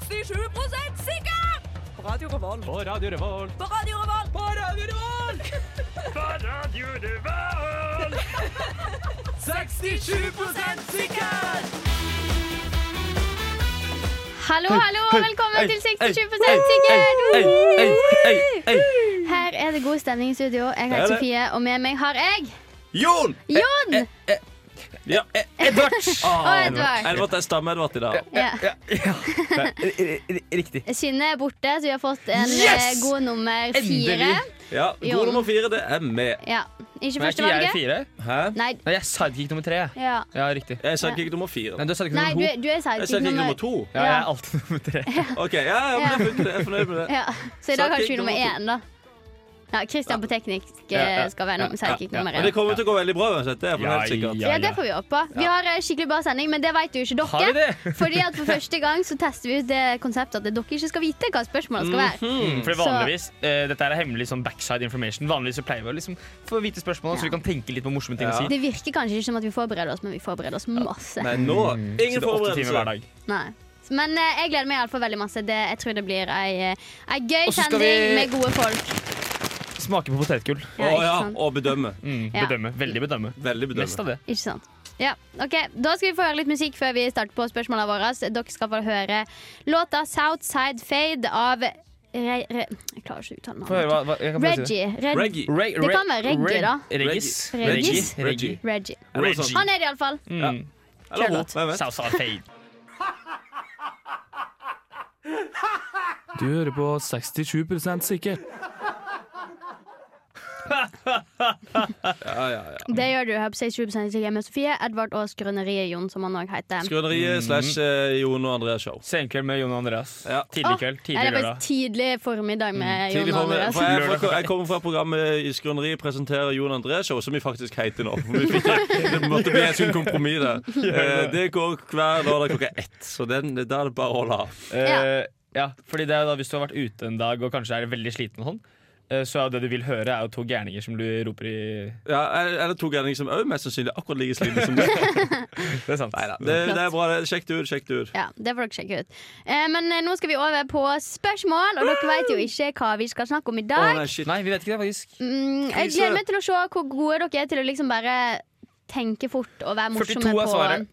67 sikker! På Radio Revolt. På Radio Revolt. På Radio Revolt. På Radio Revolt. På Radio Revolt. 67 sikker! Hallo, hallo, og velkommen til 67 sikker! Her er det god stemning i studio. Jeg er heter. Sofie, og med meg har jeg Jon! Jon Ja. Edvard. og Edvard. Edvard er stamme-Edvard i dag. Ja. Riktig. Skinnet er borte, så vi har fått en Yes! eh, god nummer fire. Endelig. Ja. God nummer fire, det er med. Ja. Ikke er ikke jeg fire? Hæ? Nei. Nei, jeg er sidekick nummer tre. Ja. Ja, riktig. Jeg er sidekick nummer fire. Nei, du er sidekick Nei, nummer du, to. du er Jeg er sidekick sidekick nummer nummer to. Ja, jeg er alltid nummer tre. Ok, ja, ja, men det Jeg er fornøyd med det. Ja. Så i dag har du nummer nummer én, da. Ja, Christian på teknikk eh, skal være ja, nummer sidekick ja, ja. Men det kommer til å gå veldig bra uansett. Det er for Ja, helt sikkert. ja. Ja, det får vi håpe på. Vi har eh, skikkelig bra sending, men det vet jo ikke Har vi dere. det? Fordi at For første gang så tester vi ut det konseptet at dere ikke skal vite hva spørsmålene skal være. Mm, for Så- vanligvis, uh, Dette er hemmelig sånn backside information. Vanligvis så pleier vi å liksom få vite spørsmål, så vi kan tenke litt på morsomme ting Ja. å si. Det virker kanskje ikke som at vi forbereder oss, men vi forbereder oss masse. Men nå Mm. ingen er forberedelse. Nei. Men jeg gleder meg iallfall veldig masse. Det, jeg tror det blir ei, ei gøy sending vi- med gode folk. Smake på potetgull. Ja, Å ja, og bedømme. Mm, Ja. bedømme. Veldig bedømme. Veldig Mest bedømme. av det. Ikke sant? Ja, ok, Da skal vi få høre litt musikk før vi starter på spørsmålene våre. Dere skal få høre låta 'Southside Fade' av re, re, Jeg klarer ikke å uttale Få høre navnet. hva, hva jeg kan bare si det. Reggie. Reg, Reggie. Re- Det kan være Reggie, Reg- da. Regis. Regis? Reggie. Reggie. Reggie. Eller noe sånt. Han er det iallfall. Mm. Eller hun, hvem vet. Southside Fade. Du hører på 67% sikker. Ja, ja, ja. Det gjør du her på 67 sikker med Sofie, Edvard og Skrøneriet Jon, som han òg heter. Skrøneriet slash eh, Jon og Andreas show. Senkveld med Jon og Andreas. Ja. Tidlig kveld. Tidlig lørdag. faktisk tidlig formiddag med Jon og Andreas. for jeg, for jeg kommer fra programmet I Skrøneriet presenterer Jon og Andreas Show, som vi faktisk heter nå. Vi fikk, det måtte bli et kompromiss der. Eh, Det går hver lørdag klokka ett, så den, da er det bare å holde av. Eh, ja, fordi det er da Hvis du har vært ute en dag og kanskje er veldig sliten, og sånn, så er det du vil høre, er jo to gærninger som du roper i Ja, er er det to gærninger som òg mest sannsynlig akkurat like slitne som deg? Det er sant. Neida, det, det er bra. det. Sjekk det ut. sjekk det ut Ja, det får dere sjekke ut. Eh, men eh, nå skal vi over på spørsmål, og dere vet jo ikke hva vi skal snakke om i dag. Oh, nei. Nei, vi vet ikke det, faktisk. Mm, jeg gleder meg til å se hvor gode dere er til å liksom bare tenke fort og være morsomme 42 er er på svaret.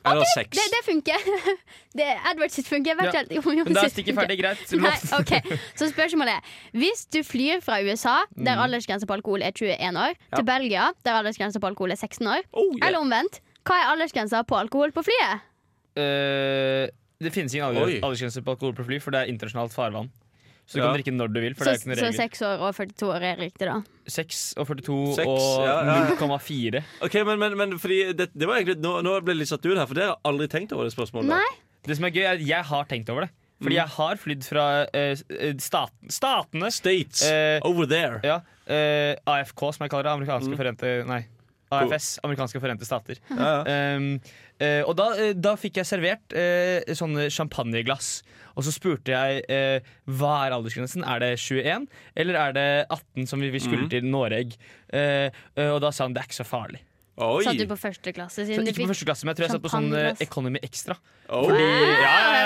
Mm. det seks. Det, det funker. Det, Edward sitt funker. Vet Ja. Men da er sitt stikket ferdig. Greit. Nei, okay. Så spørsmålet er Hvis du flyr fra USA, der Mm. aldersgrensa på alkohol er 21 år, til Belgia, der aldersgrensa på alkohol er 16 år, Oh, yeah. eller omvendt, hva er aldersgrensa på alkohol på flyet? Uh, det finnes ingen aldersgrense på alkohol på fly, for det er internasjonalt farvann. Så du Ja. kan drikke når du vil. For Så, det er ikke så 6 år og 42 år er riktig, da. 6 og 42 6, og ja, ja. 0,4. Ok, men, men, men fordi det, det var egentlig Nå, nå ble jeg litt satt ut her, for det har jeg aldri tenkt over det spørsmålet. Nei. Det som er gøy, er at jeg har tenkt over det. Fordi Mm. jeg har flydd fra uh, stat, statene States. Uh, Over there. Ja, uh, AFK, som jeg kaller det. Amerikanske Mm. forente Nei. AFS, Amerikanske forente stater. Ja, ja. Um, uh, og da, uh, da fikk jeg servert uh, sånne champagneglass. Og så spurte jeg hva er aldersgrensen. Er det 21, eller er det 18, som vi, vi skulle Mhm. til Noreg? Og da sa han det er ikke så farlig. Oi. Satt du på første klasse? Så Siden du ikke på første klasse, men jeg tror jeg satt på sånn eh. Economy Extra. Oh. Fordi, ja, ja,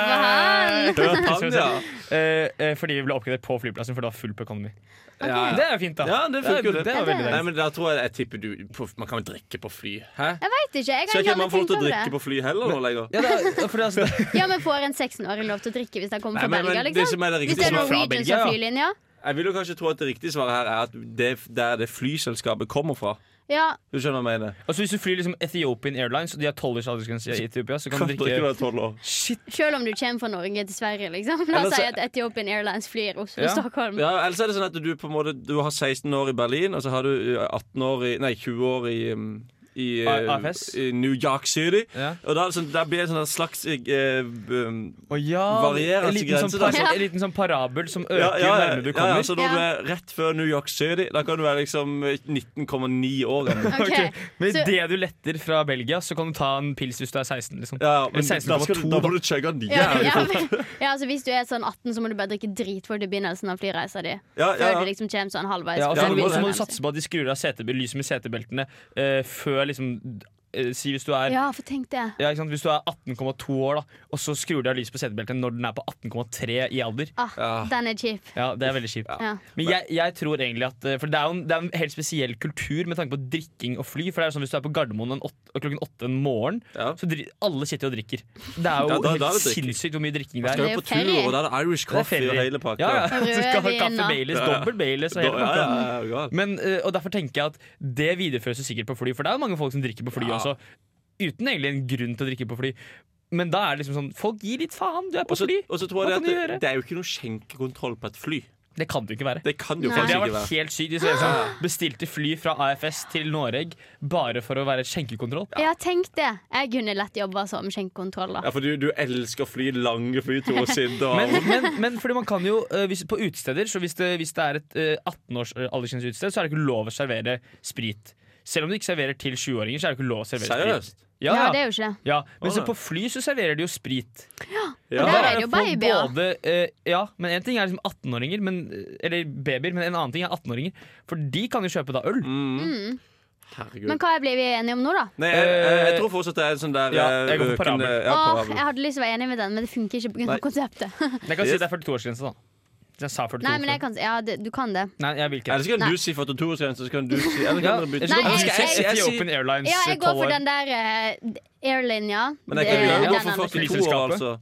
ja. Eh, eh, fordi vi ble oppgradert på flyplassen, for det var full på Economy. Ja, Det er jo fint, da. Ja, det funker jo, det. det det Nei, men da tror jeg jeg tipper du på, Man kan jo drikke på fly. Hæ? Jeg vet ikke. Jeg har ikke man får lov til å drikke på fly heller nå lenger? Ja, da, for det, altså, Ja, men får en 16-åring lov til å drikke hvis han kommer Nei, fra Belgia? men det liksom? er det Hvis det er er Norwegian som flylinja? Jeg vil jo kanskje tro at det riktige svaret her er at det er der det flyselskapet kommer fra. Ja, Du skjønner hva jeg mener? altså, hvis du flyr liksom Ethiopian Airlines, og de har 12 års aldersgrense i Etiopia, så kan du drikke drikke når du 12 år. Shit! Selv om du kommer fra Norge til Sverige, liksom. La oss si at Ethiopian Airlines flyr Ja. Oslo-Stockholm. Ja, Ellers er det sånn at du på en måte Du har 16 år i Berlin, og så har du uh, 18 år i Nei, 20 år i um, i, AFS? i New York City. Ja. Og da, er sånn, der blir det sånn en slags eh, um, ja, Varierende en liten, sånn, ja. en liten sånn parabel som øker ja, ja, ja, nærmere du kommer. ja, så når du er rett før New York City, da kan du være liksom 19,9 år okay. Ok, Ok, Men så- idet du letter fra Belgia, så kan du ta en pils hvis du er 16. Liksom. Ja, men 16 da, skal, 2, da må du chugge den ja, jævlig ja, men, ja, altså Hvis du er sånn 18, så må du bare drikke dritfort i begynnelsen av flyreisa di. Ja, Før ja, du liksom kommer sånn halvveis. Ja, og så du må, må så må du satse på at de skrur av lyset med setebeltene uh, før liksom eh, Si hvis du er Ja, for tenk det. ja, ikke sant? Hvis du er 18,2 år, da og så skrur de av lyset på setebeltet når den er på 18,3 i alder. Ah, Ja. Den er kjip. Ja, Det er veldig kjip. Ja. Men jeg, jeg tror egentlig at eh, For det er jo en, det er en helt spesiell kultur med tanke på drikking og fly. For det er jo sånn Hvis du er på Gardermoen en åtte, klokken åtte en morgen, Ja. så dri alle sitter og drikker. Det er jo Ja, da- da er helt sinnssykt hvor mye drikking det er. Det er jo på tur, og da er det Irish Det er og hele pakka. Ja, ja. Så skal ha kaffe. Baileys, dobbel Baileys og hele ja, pakka. ja, ja, ja. Men, eh, og Derfor tenker jeg at det videreføres jo sikkert på fly, for det er jo mange folk som drikker på fly Ja. Også. Uten egentlig en grunn til å drikke på fly. Men da er det liksom sånn Folk gir litt faen, du er på også, fly. og så tror Hva jeg kan det, du at gjøre? det, det er jo ikke noe skjenkekontroll på et fly. Det kan det jo ikke være. Det kan det jo Nei. Det faktisk har ikke vært være. helt sykt. Sånn, bestilte fly fra AFS til Noreg bare for å være skjenkekontroll. Jeg har tenkt det. Jeg kunne lett jobba som skjenkekontroll. Ja, for du, du elsker å fly lange flyturer og sitte Men, men, men fordi man kan jo eh, hvis, På utesteder, så hvis det, hvis det er et eh, 18-års aldersgrenseutested, aldersgrense-utested, så er det ikke lov å servere sprit. Selv om du ikke serverer til 20-åringer, så er det ikke lov å servere sprit. Seriøst? Ja, Ja, ja. det er jo ikke det. ja. Men så på fly så serverer de jo sprit. Ja, Og Ja. der er det jo babyer. Både, eh, ja, men en ting er liksom 18-åringer, men- eller babyer, men en annen ting er 18-åringer. For de kan jo kjøpe da øl. Mm. Herregud. Men hva blir vi enige om nå, da? Nei, jeg, jeg, jeg tror fortsatt det er en sånn der Ja, eh, jeg går for parabel. ja, Åh, jeg hadde lyst til å være enig med den, men det funker ikke pga. Nei. konseptet. Jeg kan si det er 42-årsgrense, da. Jeg sa 42 Nei, men jeg kan, ja, det, du kan det. Nei, jeg vil ikke. Eller så kan Nei. du si 42-årsgrense, så kan du si Eller kan dere bytte. Nei, jeg- jeg- jeg- jeg- Ethiopian Airlines Ja, jeg går for år. den der uh, airlinja. Men jeg kan jo òg gå for andre. 42 år, altså.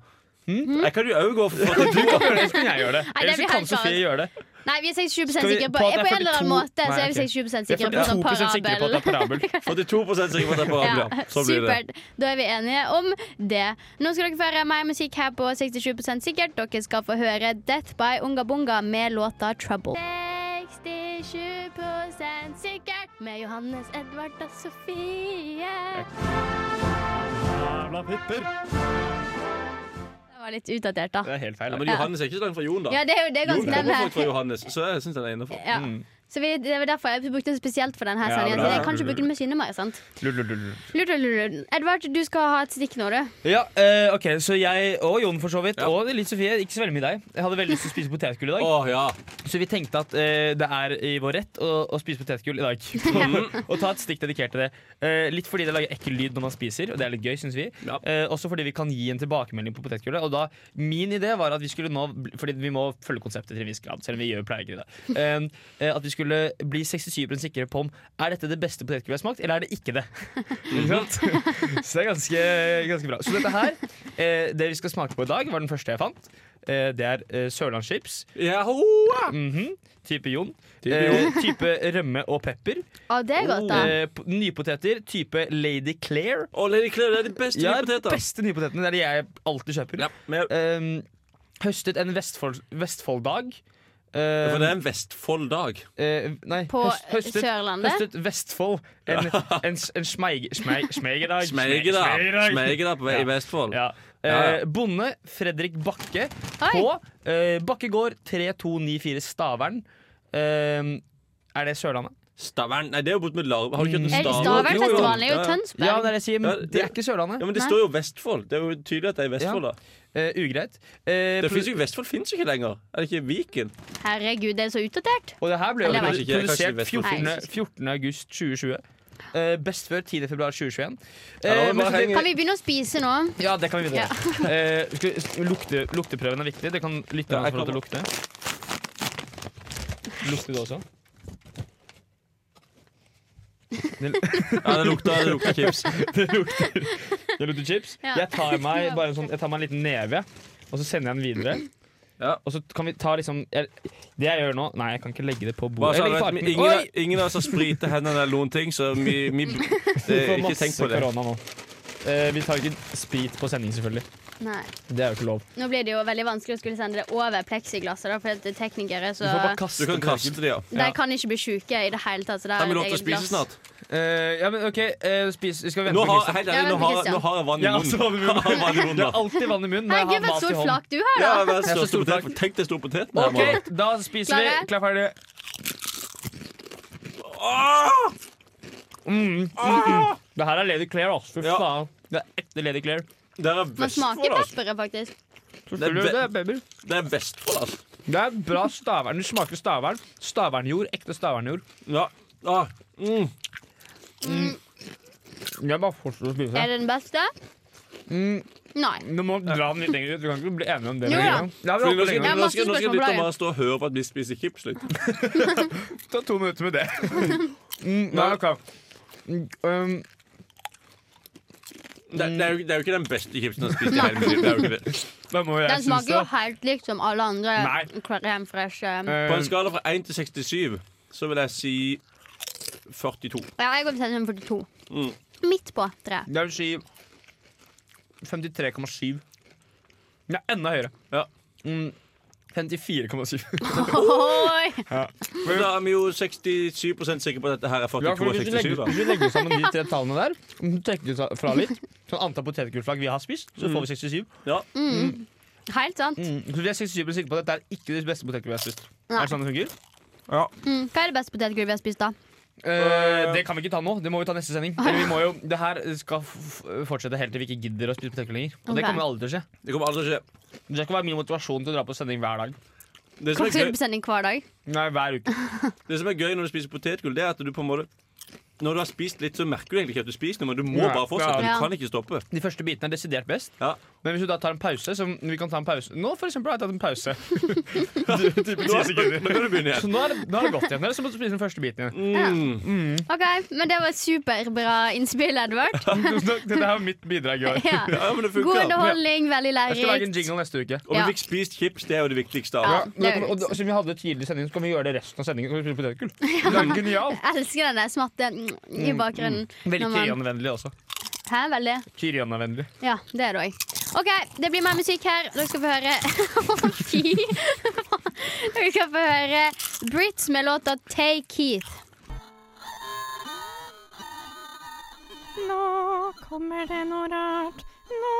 Jeg kan jo òg gå for 42 Du år. så kan jeg gjøre det. Nei, det Ellers så blir kan helt Sofie gjøre det. Nei, vi er 67 Skal sikre på, på på en eller annen 42 måte. Så er vi ok. 67 er sikre på sånn 42 sikre på at det parabel. parabel. 42 sikre på at det er parabel, ja. Supert. Da er vi enige om det. Nå skal dere få høre mer musikk her på 67% sikkert. Dere skal få høre Death by Unga Bunga med låta Trouble. 67% sikkert med Johannes, Edvard og Sofie. Det var litt utdatert, da. Det er helt feil. Ja, men Johannes er ikke så langt fra Jon, da. Ja, det er jo det er Jon ganske kommer folk fra. Johannes, så jeg syns den er innafor. Ja. Mm. Så vi, det var derfor jeg brukte den spesielt for denne Ja, sendingen. jeg kan ikke bruke den med synnummeret. sant? Edvard, du skal ha et stikk nå, du. Ja, uh, ok, så jeg og Jon for så vidt, Ja. og litt Sofie, ikke så veldig mye deg. Jeg hadde veldig lyst til å spise potetgull i dag. Oh, ja. Så vi tenkte at uh, det er i vår rett å, å spise potetgull i dag. og ta et stikk dedikert til det. Uh, litt fordi det lager ekkel lyd når man spiser, og det er litt gøy, syns vi. Ja. Også fordi vi kan gi en tilbakemelding på potetgullet. Og da, min idé var at vi skulle nå Fordi vi må følge konseptet til en viss grad, selv om vi gjør pleier ikke det. At vi skulle bli 67 sikre på om er dette det beste potetgullet jeg har smakt, eller er det ikke det. Så det er ganske, ganske bra. Så dette her, eh, det vi skal smake på i dag, var den første jeg fant. Eh, det er eh, sørlandschips. Yeah. Mm -hmm. Type Jon. Type Eh, type rømme og pepper. Å, det er godt, da. Eh, nypoteter type Lady Claire. Oh, Lady Claire, det er de beste Ja, nypotetene. beste nypotetene. Det er de jeg alltid kjøper. Ja, men, Eh, høstet en Vestfold, Vestfold-dag. Eh, for det er en Vestfold-dag. eh, nei, På høst- høstet, Sørlandet. høstet Vestfold. En, en, en smeig, smeig, smeigedag. Smeigedag Smeigedag. På i Vestfold. Ja. Ja. Eh, bonde Fredrik Bakke Oi. på eh, Bakkegård 3294 Stavern. Eh, er det Sørlandet? Stavern Nei, det er jo bort med Larve. Har du ikke hørt om Eh, Stavern? Stavernfestivalen er jo. Tønsberg. Ja, det er det jeg sier, men Ja, det- det er ikke Sørlandet. Ja, men det Nei. står jo Vestfold. Det er jo tydelig at det er i Vestfold, da. Eh, ugreit. Eh, Det finnes jo, Vestfold fins jo ikke lenger. Er det ikke Viken? Herregud, det er så utdatert. og det her ble jo Eller produsert Vestfold 14. finnes. 14. august 2020. Eh, best før 10. februar 2021. Ja, Eh, Kan vi begynne å spise nå? ja, det kan vi begynne. Eh, skal, lukte, lukteprøven er viktig. Det kan lytterne Ja, jeg få lov til å lukte. Lukter du også? Det, Ja, det lukter, det lukter chips. det lukter Det lukter chips. Ja. Jeg tar meg bare en sånn, Jeg tar meg en liten neve, og så sender jeg den videre. Ja. Og så kan vi ta liksom jeg, Det jeg gjør nå Nei, jeg kan ikke legge det på Bare bordet. så på vet, ingen, Oi! ingen av oss har sprita hendene eller noen ting, så vi, vi det, Vi får Ikke tenk på det. nå. Eh, vi tar ikke sprit på sending, selvfølgelig. Nei. Det er jo ikke lov. Nå blir det jo veldig vanskelig å skulle sende det over pleksiglasset, da, for er teknikere så Du får bare kaste Du kan kaste det, ja. De kan ikke bli sjuke i det hele tatt. Så det er vi lov til å spise glass. snart? Uh, ja, men OK, uh, spis. Skal vente Nå på har, Christian? helt Ja, ærlig, nå har, nå har jeg vann i Ja, munnen. altså, vann i munnen. Jeg har Det alltid vann i munnen Herregud, for et stort flak du har, Ja, da! men det er så stor potet. Tenk deg stor potet. OK, da spiser vi. Klare? Klar, ferdig. Mm, mm, mm. Det her er Lady Claire, altså. Fy Ja. faen. Det er ekte Lady Claire. Det er Man smaker Vestfold, altså. pepperet, faktisk. Selvfølgelig, ve- Det er baby. Det er Vestfold, altså. Det er bra stavern. Du smaker stavern. Stavernjord. Ekte stavernjord. Ja. Ah. Mm. Jeg bare fortsetter å spise. Er det den beste? Mm, Nei. du må dra den litt lenger ut. Vi kan ikke bli enige om det. Jo. Ja, vi Fordi nå skal. Ja, nå skal, nå skal lytteren bare stå og høre på at vi spiser chips litt. Ta to minutter med det. Mm, nei, ok. Mm, um, Det, det, er jo, det er jo ikke den beste chipsen jeg har spist i hele mitt liv. Det er jo ikke det. da må jeg Den synes smaker jo det. helt likt som alle andre Nei. crème fresh. eh. På en Um, skala fra 1 til 67 så vil jeg si 42. Ja, jeg går til 42. Mm. Midt på treet. jeg vil si 53,7. Ja, enda høyere. Ja. Mm, 54,7. Oi! Men da er vi jo 67% sikre på at dette her er 42 Ja, for hvis, vi 67. legger, da hvis vi legger sammen de tre tallene der, om du trekker ut fra litt, sånn antall potetgullflagg vi har spist, så får vi 67. Ja. Mm. Helt sant. Mm. Så vi er 67 sikre på at dette er ikke det beste potetgullene vi har spist. Nei. Er det sånn det fungerer? Mm. Hva er det beste potetgullet vi har spist, da? Eh, det kan vi ikke ta nå. Det må vi ta neste sending. Eller vi må jo, det her skal f fortsette helt til vi ikke gidder å spise potetgull lenger. Og det kommer aldri til å skje. Det kommer aldri til å skje. Det skal være min motivasjon til å dra på sending hver dag. Det som, Hva er skal du gøy, på sending hver dag? Nei, hver uke. det som er gøy når du spiser potetgull, det er at du på en måte Når du har spist litt, så merker du egentlig ikke at du spiser noe, men du må Ja, bare fortsette. ja. Du kan ikke stoppe. De første bitene er desidert best. Ja. Men hvis du da tar en pause så vi kan ta en pause Nå for eksempel har jeg tatt en pause. Du- ti sekunder. Nå kan du begynne Så nå er, det, nå er det godt igjen. Nå er det som å spise den første biten igjen. Mm. OK, men det var et superbra innspill, Edvard. Dette er mitt bidrag i år. Ja. Ja, men det God underholdning, veldig Jeg skal lage en jingle neste uke. Og vi fikk spist chips, det er jo det viktigste. av Ja. det og, og, Siden vi hadde tidlig sending, så kan vi gjøre det resten av sendingen. Så kan vi spise potetgull. Det er genialt. Elsker den der smatte mm, i bakgrunnen. Veldig Når man- også. Hæ, veldig. Kyrian-vennlig. Ja, det er det òg. OK, det blir mer musikk her. Dere skal få høre Å, Fy! Dere skal få høre Brits med låta Take Keith. Nå kommer det noe rart. Nå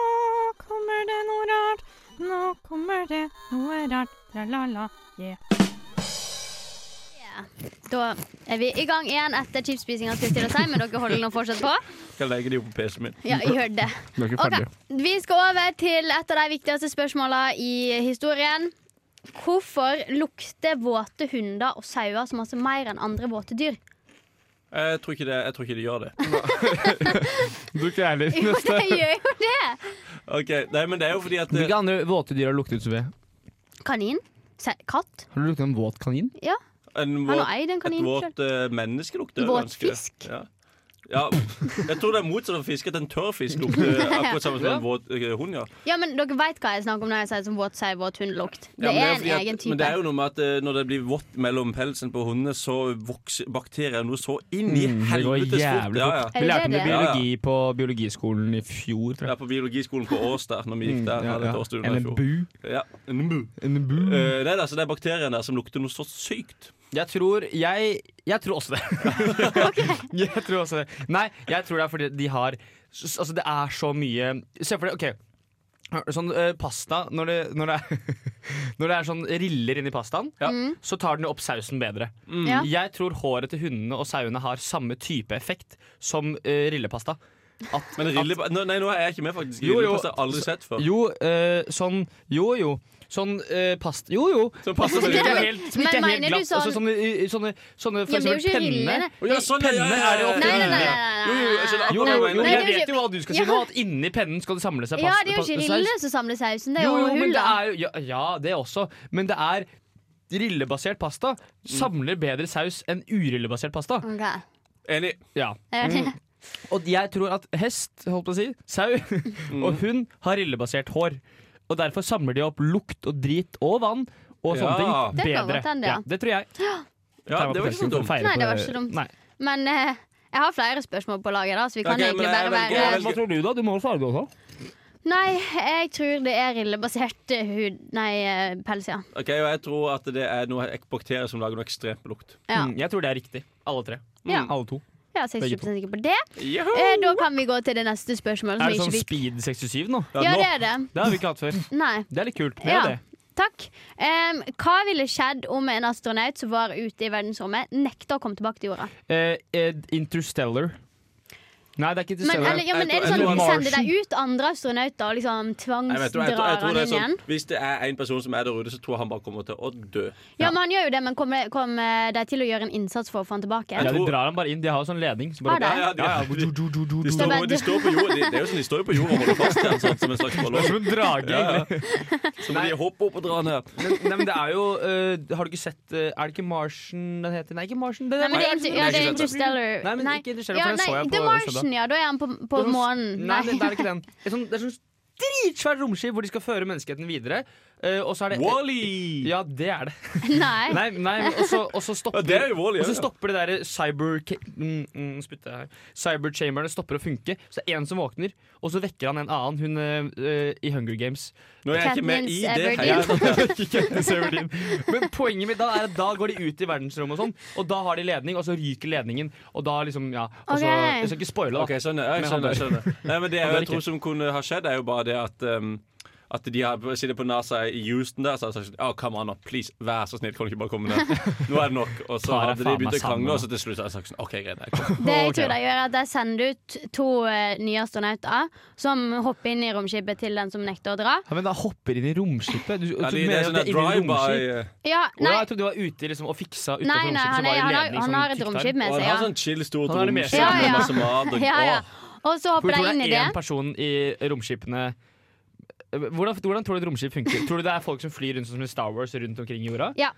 kommer det noe rart. Nå kommer det noe rart. La-la-la. Yeah. Da er vi i gang igjen etter chipsspisinga, skal jeg til å si, men dere holder nå fortsatt på. Skal legge det jo på PC-en min. Ja, jeg hørte det. Du er ikke Ok, Vi skal over til et av de viktigste spørsmåla i historien. Hvorfor lukter våte hunder og sauer så masse mer enn andre våte dyr? Jeg tror ikke, det, jeg tror ikke de gjør det. Du ikke jeg. Jo, det gjør jo det! Ok, Nei, men det er jo fordi at Hvilke andre våte dyr har luktet ved? Kanin? Se katt? Har du lukta en våt kanin? Ja. En våt, har eid en et våt eh, menneske lukter Våt ganske- fisk. Ja. ja. Jeg tror det er motsatt av fisk, at en tørr fisk lukter akkurat samme som Ja. en våt uh, hund. ja. Ja, men dere veit hva jeg snakker om når jeg sier som våt sau, våt hundelukt. Det Ja, men er en at- egen type. Men det er jo noe med at uh, når det blir vått mellom pelsen på hundene, så vokser bakterier noe så inn i Mm, det helvetes fort. Ja, ja. Vi lærte om det det? Ja, ja. biologi på biologiskolen i fjor, tror Ja, på biologiskolen på Ås der, når vi gikk der. Mm, ja, ja. En bu. Ja, en bu. En bu. Uh, det, er altså, det er bakteriene der som lukter noe så sykt. Jeg tror Jeg, jeg tror også det. jeg tror også det. Nei, jeg tror det er fordi de har Altså, det er så mye Se for deg, OK. Sånn uh, pasta Når det, når, det er, når det er sånn riller inni pastaen, Ja. så tar den opp sausen bedre. Mm. Ja. Jeg tror håret til hundene og sauene har samme type effekt som uh, rillepasta. At, Men Rilly at, nei, nå er jeg ikke med, faktisk. Jo, jo. Rillepost har jeg aldri sett før. Jo, eh, sånn Jo, jo. Sånn eh, past... Jo, jo. Sånn pasta Som ikke er helt, som ikke er helt glatt. Altså, sånn- sånne, sånne, sånne For Ja, men det er jo eksempel ikke penne. rillene. Å, ja, sånn, ja, ja, Penne er det ja, ofte Nei, nei, nei. nei, Jo, jo, jeg skjønner Jo, akkurat jo, hva jo, mener. Jeg vet jo hva du skal si Ja. nå. At inni pennen skal det samle seg Ja, det er jo ikke rillene rille som samler sausen. Det er Jo, jo jo, men hull, det er jo ja, ja, det også. Men det er rillebasert pasta samler bedre saus enn urillebasert pasta. Ok. Enig. Ja. Er det- Og jeg tror at hest, holdt på å si, sau og hund har rillebasert hår. Og derfor samler de opp lukt og drit og vann og sånne Ja. ting Det kan bedre. godt hende, ja. det tror jeg. Ja, det var ikke så dumt. Nei, det var ikke dumt. Nei. Men eh, jeg har flere spørsmål på laget, da, så vi kan Ok, men egentlig jeg bare velger- være jeg velger- Hva tror du, da? Du må svare farge også. Nei, jeg tror det er rillebasert eh, hud... Nei, eh, pels, ja. Ok, og Jeg tror at det er noen bakterier som lager noe ekstremt lukt. Ja, Mm, jeg tror det er riktig. Alle tre. Ja. Alle to. Ja 67 sikker på det. Eh, da kan vi gå til det neste spørsmålet. Er det sånn fikk. Speed 67 nå? Ja, nå- det er det. Det har vi ikke hatt før. Nei. Det er litt kult. Ja. det. Takk. Um, hva ville skjedd om en astronaut som var ute i verdensrommet, nekta å komme tilbake til jorda? Eh, Interstellar. Nei, det er ikke til Men, eller, ja, men er det sånn at de sender deg ut andre astronauter og liksom tvangsdrar tror det han inn sånn, igjen? hvis det er en person som er der ute, så tror jeg han bare kommer til å dø. Ja, men han gjør jo det, men kommer, kom de til å gjøre en innsats for å få han tilbake? Ja, de drar han bare inn. De har jo sånn ledning. Så bare? Ja, ja, de, ja, ja, de, de, står, de står på jorda. de, det er jo sånn, de står jo på jorda og holder fast igjen, sånn, som en slags Det ballong. som en drage, Ja, ja. egentlig. Så må de hoppe opp og dra ned. Men, nei, men det er jo uh, Har du ikke sett uh, Er det ikke Martian den heter? Nei, ikke Martian. Det Nei, men det er, ja, er Interstellar. Nei, men ikke Interstellar, for den så jeg på Martian, ja. Da er han på, på månen. Nei, det, det er ikke den. Det er sånn, det er sånn dritsvært romskip hvor de skal føre menneskeheten videre. Øh, og så er det Wall-E! Ja, det er det. Nei. Nei, nei og så- og så stopper, Ja, det er så ja. stopper det der cyber... Mm, mm, spytter jeg her. Cyberchamberne stopper å funke. Så det er en som våkner, og så vekker han en annen, hun øh, i Hunger Games. Nå er jeg ikke med i det Everdeen. Men poenget mitt da er at da går de ut i verdensrommet, og sånn Og da har de ledning, og så ryker ledningen. Og da liksom, ja og så, Ok. Jeg skal ikke spoile, da. Ok, sånn, ja, jeg skjønner, jeg skjønner. Nei, men det jeg, jeg, tror som kunne ha skjedd, er jo bare det at um, at de har sitter på NASA i Houston der, så har de sagt oh, come on, please, vær så snill, kan du ikke bare komme ned? Nå er det nok. Og så hadde de begynt å krangle, og så til slutt har jeg sagt sånn OK, greit. jeg. Det jeg tror de gjør, er at de sender ut to uh, nye astronauter som hopper inn i romskipet til den som nekter å dra. Ja, men da hopper inn i romskipet. Du, Ja, de, det er sånn drive-by uh, Ja, nei, jeg trodde du var ute liksom, og fiksa utenfor nei, nei romskipet. han, så var er, han, har, han har et romskip med Og seg, han har ja. sånn chill stort Han romskip. Med masse mat. Og, ja, ja. Så hopper de inn i det det. er én person i romskipene hvordan, hvordan tror du et romskip funker? Tror du det er folk som flyr rundt som i Star Wars rundt omkring jorda? Ja.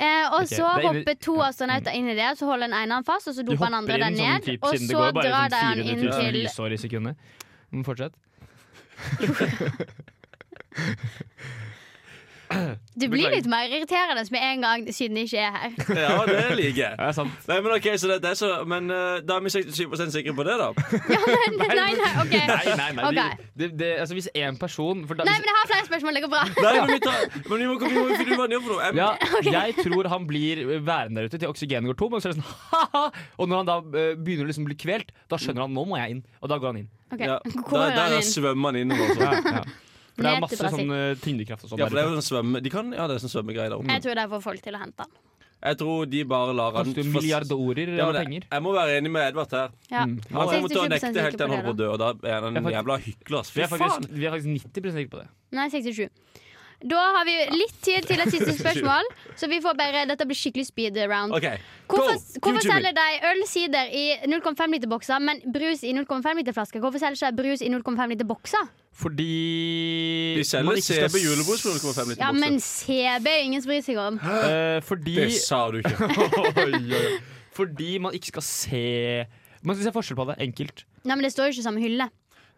Eh, og okay. så er hopper to astronauter inn i det, så holder den ene han fast, og så doper den andre den ned. sånn ned. typ, Og så går drar de sånn han inn til lysår i sekundet. Men fortsett. Du blir litt mer irriterende med en gang siden de ikke er her. Ja, det liker jeg. Ja, sant. Nei, men ok, så det, det er så Men uh, da er vi 67 sikre på det, da? Ja, men, nei, nei, ok. Nei, nei, nei. Ok. De, de, de, altså, hvis én person for da, Nei, hvis, men jeg har flere spørsmål. Det går bra. Nei, men vi tar Men vi må, vi må finne ut hva han gjør for noe. Jeg- ja, Jeg tror han blir værende der ute til oksygenet går tom. Og så er det sånn, ha-ha Og når han da eh, begynner å liksom bli kvelt, da skjønner han nå må jeg inn. Og da går han inn. Ok, Ja, Hvor da, er da han inn? svømmer han innover. Så. Ja, ja. For det er masse sånn eh, tyngdekraft og sånn. Ja, for det er jo sånn svømme De kan, ja, det er sånn svømmegreier der oppe. Jeg tror det er for folk til å hente den. Jeg tror de bare lar han Koster milliardorer Ja, av penger. jeg, må være enig med Edvard her. Ja. Mm. Han kommer til å nekte helt til han holder på å dø, og da er han en jævla hykler. Vi vi er faktisk 90 sikre på det. Nei, 67. Da har vi litt tid til et siste spørsmål, så vi får bare Dette blir skikkelig speed round. Okay. Hvorfor, hvorfor selger de øl, sider i 0,5 liter bokser, men brus i 0,5 liter flasker? Hvorfor selger de ikke brus i 0,5 liter bokser? Fordi De selger CB julebrus for 0,5 liter Ja, bokser. men CB er ingen som bryr seg om. Eh, fordi Det sa du ikke. Fordi man ikke skal se Man skal se forskjell på det. Enkelt. Nei, men Det står jo ikke samme hylle.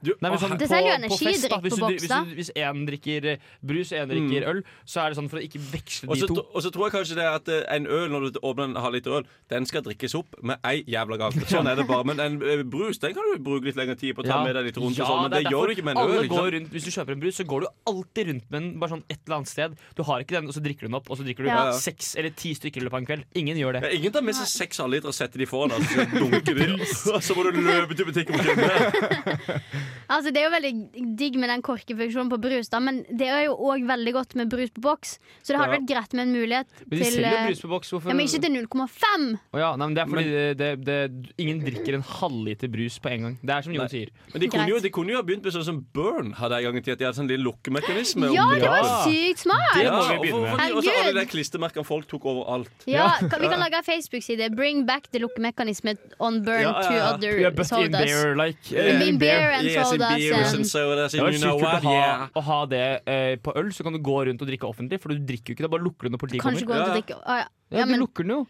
Du, Nei, sånn, Det på, selger jo på energidrikk på hvis, da. du, hvis en drikker eh, brus en drikker øl, så er det sånn for å ikke veksle de også, to. og så tror jeg kanskje det er at eh, en øl, når du åpner en halvliter øl, den skal drikkes opp med ei jævla gang. Sånn er det bare. Men en eh, brus den kan du bruke litt lengre tid på å ta Ja. med deg litt rundt. Ja, og sånn, men det, det gjør du ikke med en øl. Går rundt, hvis du kjøper en brus, så går du alltid rundt med den bare sånn et eller annet sted. Du har ikke den, og så drikker du den opp, og så drikker du Ja. seks eller ti stykker i løpet av en kveld. Ingen gjør det. Ja, ingen tar med seg seks halvliter og setter de foran deg, og så dunker de. Og så må du løpe til butikken og kjøpe. Altså, Det er jo veldig digg med den korkefunksjonen på brus, da, men det er jo òg veldig godt med brus på boks. Så det hadde Ja. vært greit med en mulighet Men de til selger jo eh, brus på boks. Hvorfor Ja, Men ikke til 0,5! Å ja, nei, men det er fordi det, det, det, ingen drikker en halvliter brus på en gang. Det er som Jon sier. Men de kunne, jo, de kunne jo ha begynt med sånn som Burn hadde en gang i tida. De hadde sånn lille lukkemekanisme. Ja, det var sykt smart! Det må vi begynne med. Herregud. Og så alle de klistremerkene folk tok overalt. Ja, kan, Vi kan lage en Facebook-side. 'Bring back the lukkemekanisme on burn Ja, ja, to other Yeah, but in sodas'. beer, like In eh, beer and Yes, in beers and- and sodas, and you know what? å ha, Yeah. å ha det eh, på øl, så kan du gå rundt og drikke offentlig. For du drikker jo ikke, da bare lukker du når politiet Kanskje gå rundt og Ja. drikke ah, ja. Ja, Ja, du lukker den jo.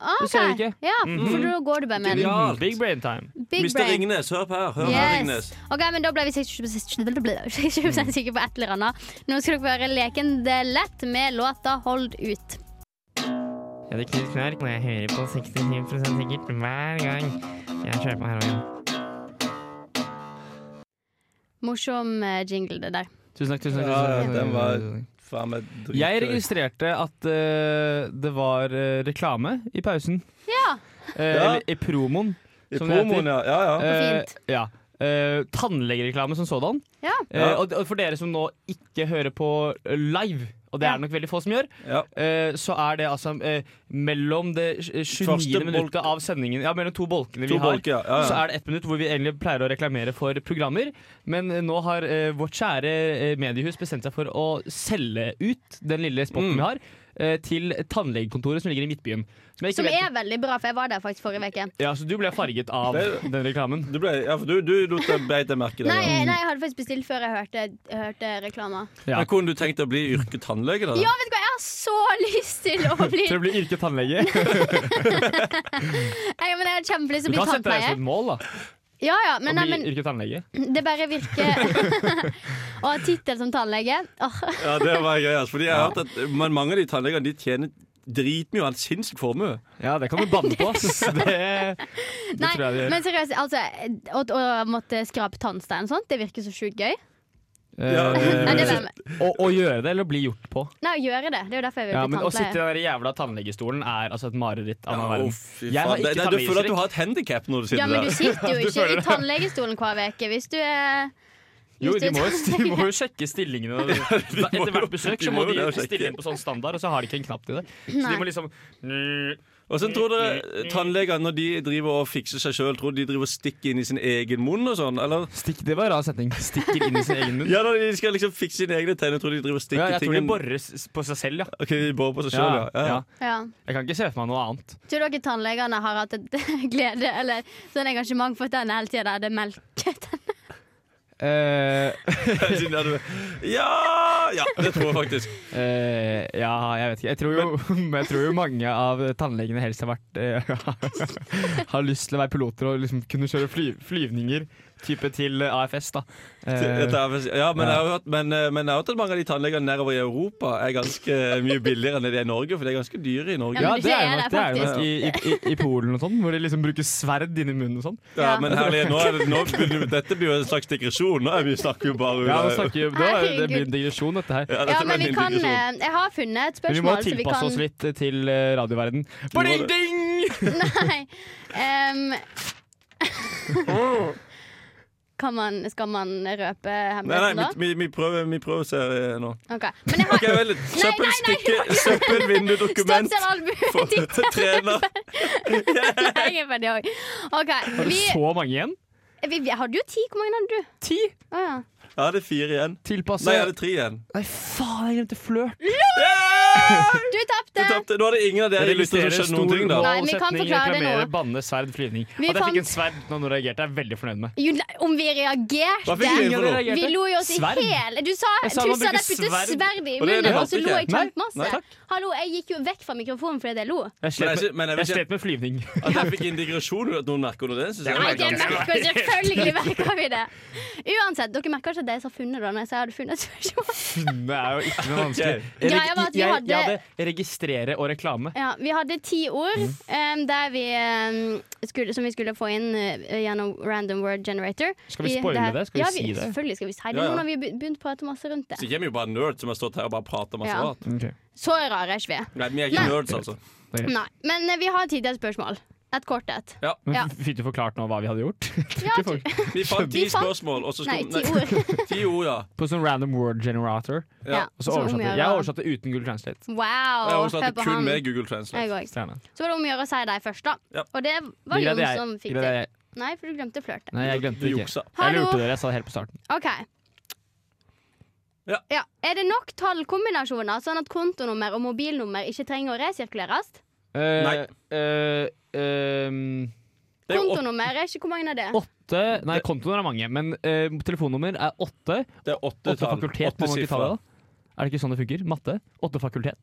ah, det ser det du ikke. Ja, Mhm. for da går du bare med den. Genialt. Big brain time. Big Mr. brain. Ringnes, hør på her. Hør her, Ringnes. Ok, men Da ble vi 20 sikre på et eller annet. Nå skal dere høre Leken det lett med låta Hold ut. Ja, det er Knut Knark og jeg hører på 67 sikkert hver gang jeg kjører på heroin. Morsom eh, jingle, det der. Tusen takk. tusen takk, Ja, tusen ja, takk. den var faen meg dritgøy. Jeg registrerte at uh, det var uh, reklame i pausen. Ja. Uh, Ja. Eller i promoen. I som det heter. promoen, ja. ja, ja. Eh, fint. ja. Tannlegereklame som sådan. Ja. Eh, og, for dere som nå ikke hører på live og det er det nok veldig få som gjør, Ja. uh, så er det altså uh, mellom det eh, 29. Første minuttet av sendingen Ja, mellom to bolkene To vi har. bolke, ja. Så er det ett minutt hvor vi egentlig pleier å reklamere for programmer. Men eh, nå har uh, vårt kjære eh, mediehus bestemt seg for å selge ut den lille spotten Mm. vi har, til tannlegekontoret som ligger i Midtbyen. Som Som vet- er veldig bra, for jeg var der faktisk forrige uke. Ja, Så du ble farget av den reklamen? Du, ble, ja, for du, du lot deg beite merke i det. Nei, jeg- nei, jeg hadde faktisk bestilt før jeg hørte, hørte reklama. Ja. Men Kunne du tenkt deg å bli yrketannlege? da? Ja, vet du hva, jeg har så lyst til å bli Til å bli yrketannlege? jeg, men jeg har kjempelyst til Du å bli kan sette deg som et mål, da. Ja, ja, Å men, nei, men yrketannlege. det bare virker Å ha tittel som tannlege Ja, det var gøy. Altså, fordi jeg har hørt at men Mange av de tannlegene de tjener dritmye og har en sinnssyk formue. Ja, det kan du banne på. ass. Det, det Nei, tror jeg de gjør. men seriøst, altså Å, å måtte skrape tannstein og sånt, det virker så sjukt gøy. Ja, Eh, det- Nei, å, å gjøre det, eller å bli gjort på. nei, å gjøre det. Det er jo derfor jeg vil Ja, bli men Å sitte i den der jævla tannlegestolen er altså et mareritt av Ja, en verden. Jeg har ikke det- Du føler at du har et handikap når du sitter Ja, men du sitter jo ikke i tannlegestolen hver uke hvis du er Jo, hvis de du må, de må jo sjekke stillingene. Etter hvert besøk så må de stille inn på sånn standard, og så har de ikke en knapp til det. Så de må liksom Og så tror dere tannlegene, når de driver og fikser seg sjøl, tror de driver og stikker inn i sin egen munn og sånn? Eller? Stikk, Det var en rar setning. Stikker inn i sin egen munn. Ja, når de skal liksom fikse sine egne tenner, tror de driver og stikker Ja, jeg tror de borer på seg selv, ja. Ok, de borer på seg selv, ja. ja. ja. Ja. Jeg kan ikke se for meg noe annet. Tror dere tannlegene har hatt et glede eller sånn engasjement for tennene hele tida? Det er melketenner. Eh, Siden jeg hadde- ja! Ja, det tror jeg faktisk. Uh, ja, jeg vet ikke. Jeg tror, jo, jeg tror jo mange av tannlegene helst har vært uh, Har lyst til å være piloter og liksom kunne kjøre fly, flyvninger type til AFS, da. Til Dette er- Ja, men Ja. jeg har hørt men, eh, men jeg har hørt at mange av de tannlegene nedover i Europa er ganske mye billigere enn det de er i Norge, for de er ganske dyre i Norge. Ja, det det er jo nok, det er jo nok faktisk. i, i, i, i Polen og sånn, hvor de liksom bruker sverd inni munnen og sånn. Ja, men herlig, nå er det, nå, begynner- dette blir jo en slags digresjon. Nå er vi snakker jo bare Ja, nå snakker jo, det, det blir en digresjon, dette her. Ja, dette ja men vi kan eh, Jeg har funnet et Men vi må spørsmål, så vi tilpasse kan oss litt eh, til eh, radioverden. Bling-ding! ding! Nei. Kan man, skal man røpe Nei, nei, hemmeligheten, da? vi, vi, vi, prøver, vi prøver serie nå. Ok. Men jeg har okay, vel, Søppelstykke, søppelvindudokument for trener. Nei, jeg er ferdig òg. OK. Har du Vi, så mange igjen? vi, vi hadde jo ti. Hvor mange hadde du? Ti? Oh, ja. Ja, det er fire igjen. Tilpasse Nei, jeg hadde tre igjen. Nei, faen, jeg glemte flørt. Du Du tapte! tapte. Nå er det ingen av dere lyttere som skjønner noen ting, da. Nei, vi kan forklare det nå. banne, sverd, flyvning. Vi At jeg fikk en sverd når noen reagerte, er jeg veldig fornøyd med. Jo, om vi reagerte? Vi lo jo oss i Sverd? hæl. Du sa, Jeg sa du sa bruker deg putte sverd. sverd i munnen, det og så lo ikke jeg jeg. Kjempemasse. Hallo, jeg gikk jo vekk fra mikrofonen fordi jeg lo. Jeg Men slet jeg, med, men jeg jeg slet med flyvning. at jeg fikk uten at noen merker noe. Det jeg Nei, var det ganske merker selvfølgelig merker vi det. Uansett, dere merker ikke at det jeg sa funnet da når jeg sa jeg hadde funnet spørsmål. Det er jo ikke noe vanskelig. Greia var at vi jeg, hadde- jeg hadde registrere og reklame. Ja, vi hadde ti ord Mm. um, der vi, um, skulle, som vi skulle få inn uh, gjennom Random Word Generator. Skal vi spoile det? Skal vi ja, si det? Selvfølgelig skal vi si det. Ja, ja. Nå har vi begynt å prate masse rundt det. Så er jo bare nerd som har stått her og bare prata masse Ja. Okay. Så rare er ikke vi. Nei, vi er ikke Nei. nerds, altså. Nei, men vi har tid til et spørsmål. Et kort et. Men Ja. f- Fikk du forklart nå hva vi hadde gjort? Ja, Vi fant ti spørsmål, og så nei, ti ord. Ti ord, ja. På sånn random word generator. Ja, Og så oversatte jeg. jeg oversatte uten Google Translate. Wow. Jeg det kun han. med Google Translate. Jeg. Så var det om å gjøre å si deg først, da. Ja. Og det var Jon som fikk Det jeg. Nei, for du glemte flørte. Nei, jeg glemte det ikke. juksa. Jeg lurte dere, jeg sa det helt på starten. OK. Ja. Er det nok tallkombinasjoner, sånn at kontonummer og mobilnummer ikke trenger å resirkuleres? Eh, Nei. eh, ehm, Det er Kontonummer er ikke Hvor mange er det? åtte Nei, kontonummer er mange, men eh, telefonnummer er åtte. det er åtte Åtte tall. fakultet, Åtte man ikke ta det sifre. da? Er det ikke sånn det funker? Matte? Åtte fakultet.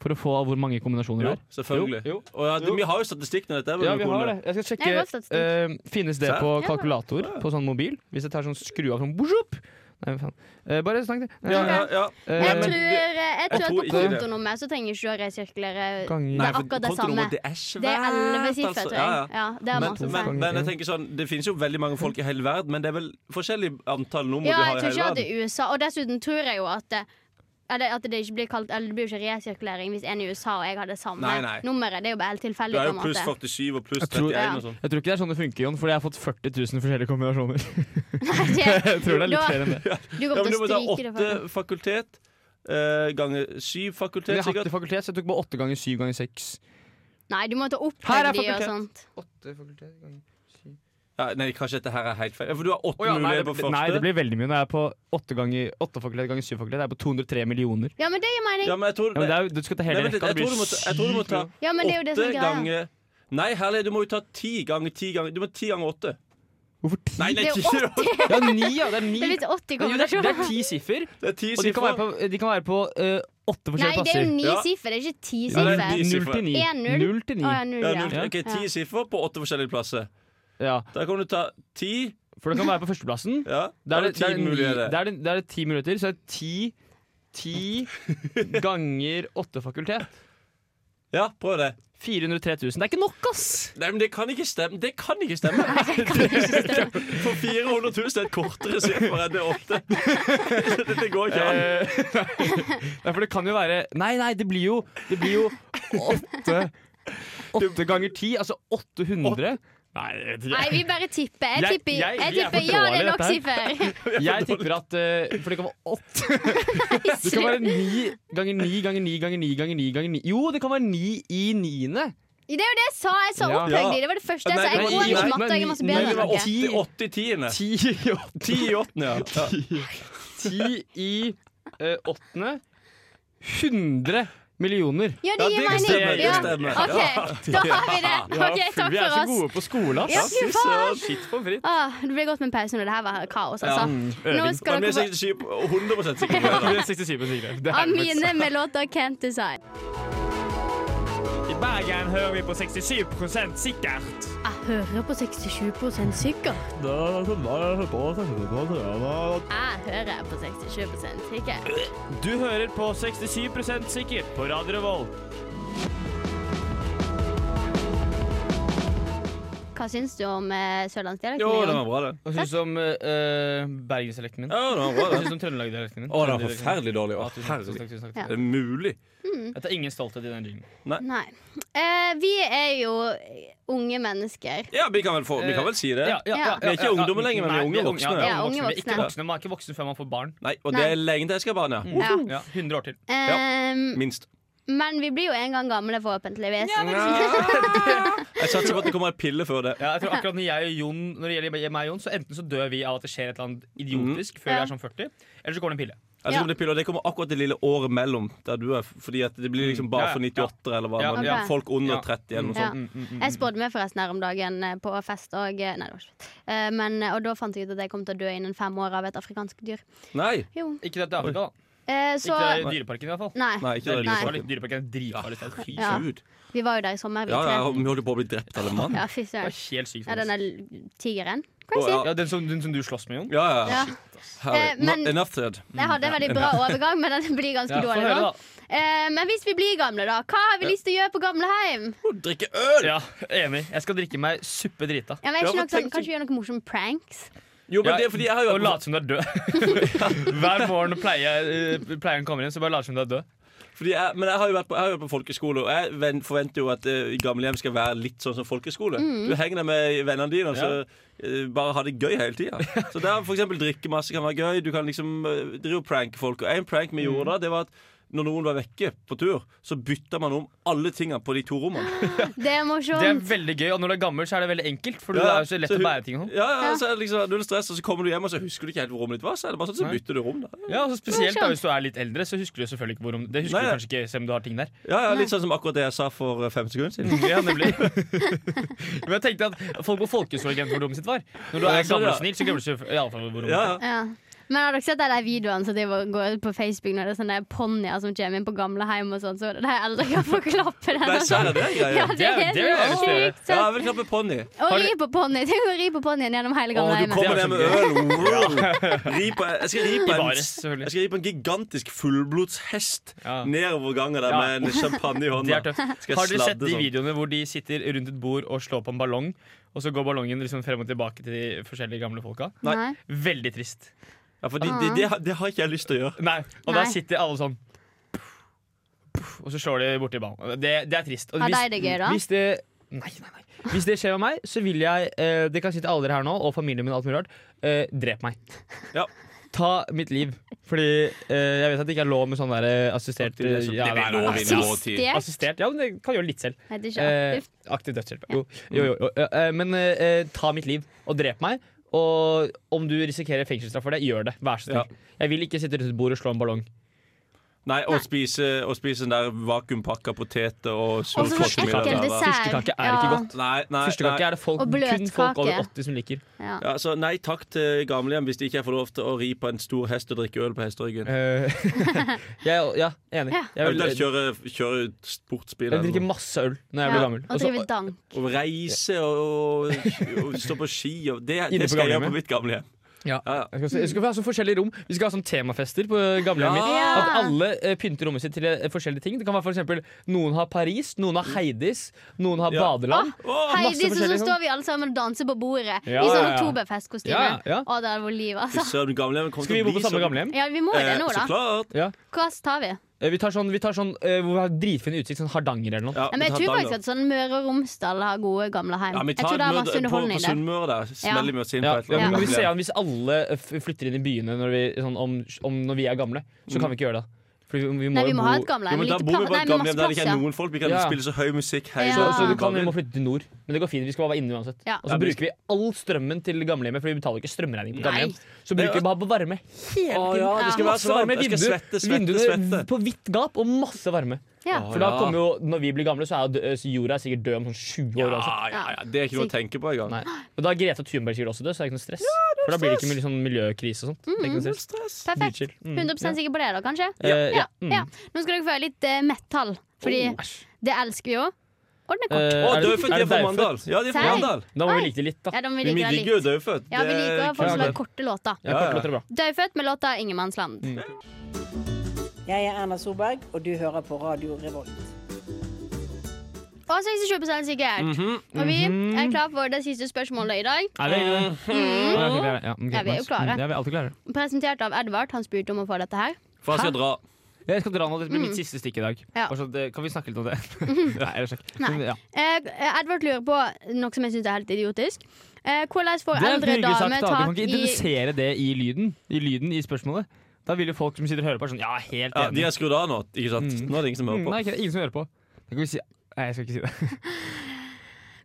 For å få hvor mange kombinasjoner Jo, det er. selvfølgelig. Jo, jo. Og ja, vi har jo statistikk når dette. er Ja, vi har det. Jeg skal Jeg sjekke. godt statistikk. eh, finnes det Se. på Ja. kalkulator på sånn mobil? Hvis jeg tar sånn skru av sånn boop. Nei, faen. Eh, bare snakk, det. Ja, ja, ja. Eh, Jeg tror, jeg jeg tror at på kontonummer så trenger ikke du å resirkulere Ganger. Det er akkurat det samme. det er svært. Det er elleve siffer, altså. tror jeg. Ja, ja. Ja, det er Men, masse men, men jeg tenker sånn Det finnes jo veldig mange folk i hele verden, men det er vel forskjellig antall nummer Ja, du jeg har i tror ikke at det verden. er USA. Og dessuten tror jeg jo at det, eller at det ikke blir kalt Eller det blir jo ikke resirkulering hvis en i USA og jeg har det samme Nei, nei. nummeret. Det er jo bare helt Du tilfeldig. er på jo pluss måte 47 og pluss Jeg tror- 31 og sånn. Jeg tror ikke det er sånn det funker, Jon, fordi jeg har fått 40 000 forskjellige kombinasjoner. Nei, det- jeg tror det er litt flere enn det. Du Ja, kommer men til du å må ta stryke det. åtte fakultet, uh, ganger syv fakultet, fakultet, jeg har ikke fakultet, så jeg tok bare åtte ganger syv ganger seks. Nei, du må ta opp Her er og fakultet. sånt. Åtte fakultet ganger Ja, nei, kanskje dette her er helt feil. For du har åtte ja, nei, muligheter det, på første. nei, det blir veldig mye. Når jeg er på åtte, ganger, åtte fakultet ganger syv fakultet, Jeg er på 203 millioner. Ja, men det gir mening. Ja, men jeg tror, Ja, men det er, du skal ta hele Nei, rekka. jeg, Det jeg tror du må ta. Ja, men det er jo det som åtte er ganger Nei, herlig, du må jo ta ti ganger ti ganger Du må ti ganger åtte. Hvorfor ti? Nei, nei, Det er ti, jo det Ja, ni, ja. Det er ni. Det er 80 Jo, det, er, det er ti siffer, er ti og de kan være på, de kan være på uh, åtte Nei, det er jo plasser. ni Ja. siffer, det er ikke ti det er siffer. Null til ni. En null. Til ni. Ti Ja. sifre på åtte forskjellige plasser. Ja, Da kan du ta ti. for det kan være på førsteplassen. Ja, Da er det, ti muligheter. da er det, da er det ti minutter, så er det ti Ti ganger åtte fakultet. Ja, prøv det. 403 000. Det er ikke nok, ass! Nei, men det kan ikke stemme. Det kan ikke stemme. For 400 000 er et kortere siffer enn det åtte. Det går ikke an. Eh, Nei, for det kan jo være Nei, nei, det blir jo Det blir jo åtte Åtte ganger ti, altså 800. Nei, jeg Nei, vi bare tipper. Jeg Jeg- tipper, jeg- jeg er tipper ja, det er nok siffer. Jeg tipper at uh, For det kan være åtte Det kan være ni ganger ni ganger ni ganger ni ganger ni ganger ni Jo, det kan være ni i niende. Det er jo det jeg sa. Jeg sa i. Det var det første jeg sa. Jeg går ikke matte, jeg er masse bedre enn dere. åtte, åtte i tiende. Ti i åttende. Ti i åttende, ja. Ti i eh, åttende. 100 millioner. Ja, det Ja, gir mening. stemmer, det Ja. stemmer. OK, da har vi det. Ja, OK, takk vi er så gode på skole, ass. Ja, faen. På fritt. Ah, det ble godt med en pause når det her var kaos, altså. Nå Øving. skal Men vi dere er få 67 100 sikre på det. Det er 67 sikre. Det er faktisk Amine med låta 'Can't Decide'. I Bergen hører vi på 67% sikkert. Jeg hører på 67% sikkert. Jeg hører på 67% sikkert. Du hører på 67% sikkert på Radio Revolt. Hva syns du om uh, sørlandsdialekten? Jo, den var bra, det. Hva syns du om uh, bergensdialekten min? Ja, den var bra, det. Hva syns du om trøndelagdialekten min? Å, den var forferdelig dårlig. Å, Ja, tusen takk, tusen takk. Ja. Er det mulig? Jeg tar ingen stolthet i den jinglen. Nei. Eh, vi er jo unge mennesker. Ja, vi kan vel, få, vi kan vel si det. Ja, ja, Ja. ja, Vi er ikke ja, ja. ungdommer lenger, men vi er unge ung- voksne. Ja, unge Vi er ikke voksne. voksne, Man er ikke voksen før man får barn. Nei, og det er lenge til jeg skal ha barn, ja. Ja. Ja, 100 år til. Ehm, Minst. Men vi blir jo en gang gamle, forhåpentligvis. Jeg satser på at det kommer en pille før det. Ja, jeg tror akkurat Når jeg og Jon Når det gjelder meg og Jon, så enten så dør vi av at det skjer et eller annet idiotisk før vi er sånn 40, eller så kommer det en pille. Ja. Kommer det, piller, det kommer akkurat det lille året mellom der du er. Fordi at det blir liksom bare Ja, for ja. 98 eller hva. Ja, men ja. Folk under 30 eller noe sånt. Mm, mm, mm. Jeg spådde meg forresten her om dagen eh, på fest, og Nei, det var ikke fett. Eh, Men, og da fant jeg ut at jeg kom til å dø innen fem år av et afrikansk dyr. Nei. Jo. Ikke dette Afrika, da. Eh, så Ikke Dyreparken, i hvert fall. Nei. Nei, ikke Det er det. Nei. Dyreparken er dritfarlig sted. Fy Ja. Vi var jo der i sommer, vi Ja, ja, tre. vi holdt på å bli drept av en mann. Ja, fy Det søren. helt sykt. Ja, den faktisk. er tigeren. Å, Crazy. ja. Ja, den som, den som du slåss med, Jon? Ja, ja. Ja. Herlig. Eh, men- enough said. Jeg hadde en veldig bra overgang, men den blir ganske Ja, få dårlig høre, nå. da. Eh, Men hvis vi blir gamle, da? Hva har vi lyst til å gjøre på gamleheim? Å, Drikke øl! Ja, enig. Jeg skal drikke meg suppe drita. Ja, men Ja, ikke men noe sånn, tenk- Kanskje gjøre noen morsomme pranks? Jo, men Ja, det er fordi jeg har jo Og late som du er død. Hver morgen når pleier- eh, pleieren kommer inn, så bare late som du er død. Fordi jeg, men jeg har jo vært på, jeg har vært på folkeskole, og jeg forventer jo at uh, gamlehjem skal være litt sånn som folkeskole. Du henger der med vennene dine, og så eh, bare ha det gøy hele tida. Så der for eksempel drikke masse kan være gøy. Du kan liksom uh, drive og pranke folk. Og en prank vi gjorde da, det var at når noen var vekke på tur, så bytta man om alle tingene på de to rommene. Det er morsomt. Det er veldig gøy, og når du er gammel, så er det veldig enkelt. For det er jo så lett så å bære ting og sånn. Ja, ja, Ja. så er det liksom null stress, og så kommer du hjem, og så husker du ikke helt hvor rommet ditt var. Så er det bare sånn, så bytter du rom. da Ja, og så Spesielt da, hvis du er litt eldre, så husker du selvfølgelig ikke hvor om Det husker Nei, du kanskje ikke selv om du har ting der. Ja, ja, Litt sånn som akkurat det jeg sa for eh, fem sekunder siden. Ja, nemlig Men jeg tenkte at folk på folkehøyskole glemte hvor rommet sitt var. Når du er gammel og snill, så glemmer du ikke- i alle fall hvor rommet Ja, sitt er. Men har dere sett de videoene som går ut på Facebook når det er sånne ponnier som kommer inn på gamlehjem og sånn, så de eldre kan få klappe den? Nei, serr, det ja, Ja, det Det er- det sjukt. Ja, jeg vil klappe ponni. Og ri på ponni. Tenk å ri på ponnien gjennom hele Å, du kommer er der med øl. Ri på, jeg skal ri på en, jeg skal ri på en gigantisk fullblodshest Ja. nedover gangen der med en champagne i Det hånda. Har dere sett de sånn? videoene hvor de sitter rundt et bord og slår på en ballong, og så går ballongen liksom frem og tilbake til de forskjellige gamle folka? Nei. Veldig trist. Ja, for det, de, de, de, har ikke jeg lyst til å gjøre. Nei, Og Nei. der sitter alle sånn Og så slår de borti ballen. Det, det er trist. Og hvis- de det gøy, da? Hvis det Nei, nei, nei. Hvis det skjer med meg, så vil jeg eh, Det kan si til alle dere her nå, og familien min og alt mulig rart. Eh, drep meg. Ja. Ta mitt liv. Fordi eh, jeg vet at det ikke er lov med sånn der eh, assistert er ja, det er lov nei, nei. Assistert? Assistert, ja, men det kan gjøre litt selv. Ikke Eh, aktiv dødshjelp. Jo, jo, jo, jo. Eh, men eh, ta mitt liv og drep meg. Og om du risikerer fengselsstraff for det, gjør det. Vær så snill. Jeg vil ikke sitte rundt et bord og slå en ballong. Nei, å spise, å spise den der vakuumpakka poteter og Og så sultkaker ekkel middag der, da. dessert. Fyrstekake er ikke Ja. godt. Nei, nei, Fyrstekake nei. er det folk, Og kun folk over 80 som liker. Ja. Ja, så nei takk til gamlehjem hvis de ikke får lov til å ri på en stor hest og drikke øl på hesteryggen. Ja, jeg, ja, enig. Ja. Jeg, vil, da kjøre, kjøre sportsbil. jeg drikker masse øl når jeg Ja, blir gammel. Og Og drive dank. Og reise og, og, og stå på ski. Og det, det skal jeg gjøre på mitt gamlehjem. Ja. Ja, ja. Jeg skal, jeg skal ha sånn forskjellige rom. Vi skal ha sånn temafester på gamlehjemmet. mitt. Ja. At alle eh, pynter rommet sitt til eh, forskjellige ting. Det kan være for eksempel Noen har Paris, noen har Heidis, noen har Ja. badeland. Åh, Heidis, så, så står vi alle sammen og danser på bordet Ja, i sånn ja, ja. oktoberfestkostyme. Ja, ja. Å, det hadde vært liv, altså. Skal vi bo på samme gamlehjem? Ja, vi må jo det Eh, nå, Så da. klart. Ja. Hva tar vi? Eh, Vi tar sånn, vi tar sånn eh, hvor vi har dritfin utsikt, sånn Hardanger eller noe. Ja, Ja, men jeg tror faktisk at sånn Møre og Romsdal har gode gamleheim. ja, vi jeg tror det er masse underholdning på, på. Sunnmøre der. Smeller vi oss inn Ja, på et ja, eller men annet. vi ser an Hvis alle eh, flytter inn i byene når vi, sånn, om, om når vi er gamle, så kan vi ikke gjøre det. Fordi vi må, Nei, vi må bo ha et Jo, gamlehjem. men da bor vi på et gamlehjem der det ikke er noen folk. Vi kan Ja. spille så høy musikk Hei, Ja. så, så du kan, vi må flytte til nord. Men det går fint. Vi skal bare være inne uansett. Ja. Og så Ja, bruker vi all strømmen til gamlehjemmet, for vi betaler ikke strømregning på gamlehjem. Så bruker vi bare på varme hele Å, tiden. ja, det skal være så varme. Vindu- svette, svette, vinduene svette. på vidt gap og masse varme. Ja. For da kommer jo, når vi blir gamle, så er jorda er sikkert død om sånn 20 år. Ja, ja, ja. Det er ikke noe å tenke på engang. Nei. Og da er Greta Thunberg sikkert også død, så det er ikke noe stress. For da blir det ikke mye sånn miljøkrise og sånt. Det er ikke noe stress. Perfekt. Dritchill. Mm. 100 sikker på det, da, kanskje? Ja. Ja. ja. Nå skal dere få høre litt uh, metal, fordi Oh, det elsker vi jo. Og er kort. Eh, Å, er det- Dødfødt, er de er det fra Mandal. Ja, de er fra Mandal. Da må Oi. vi like det litt, da. ja, da vi liker det jo. Dødfødt. Ja, vi liker folk som har korte låter. Ja, Ja, ja. Dødfødt med låta 'Ingenmannsland'. Mm. Jeg er Erna Solberg, og du hører på Radio Revolt. Og 67 sikkert. Mhm. Og vi er klar for det siste spørsmålet i dag. Er vi, ok. Ja, vi er jo klare. Mm, Ja, vi er alltid klare. Presentert av Edvard. Han spurte om å få dette her. For jeg skal dra. Jeg skal dra nå, Det blir mitt siste stikk i dag. Mm. Ja. Bare det- kan vi snakke litt om det? Nei, ellers ikke. Nei. Men, ja. Eh, Edvard lurer på noe som jeg syns er helt idiotisk. Eh, hvordan får Det er eldre hyggelig sagt, damer da. Du kan tak ikke i det i lyden, i lyden i spørsmålet. Da vil jo folk som sitter og hører på, sånn Ja, helt Ja, enig. de har skrudd av nå. Ikke sant? Mm. Nå er det ingen som hører Mm, på. Nei, ikke, ingen som hører på. Da kan vi si Nei, jeg skal ikke si det.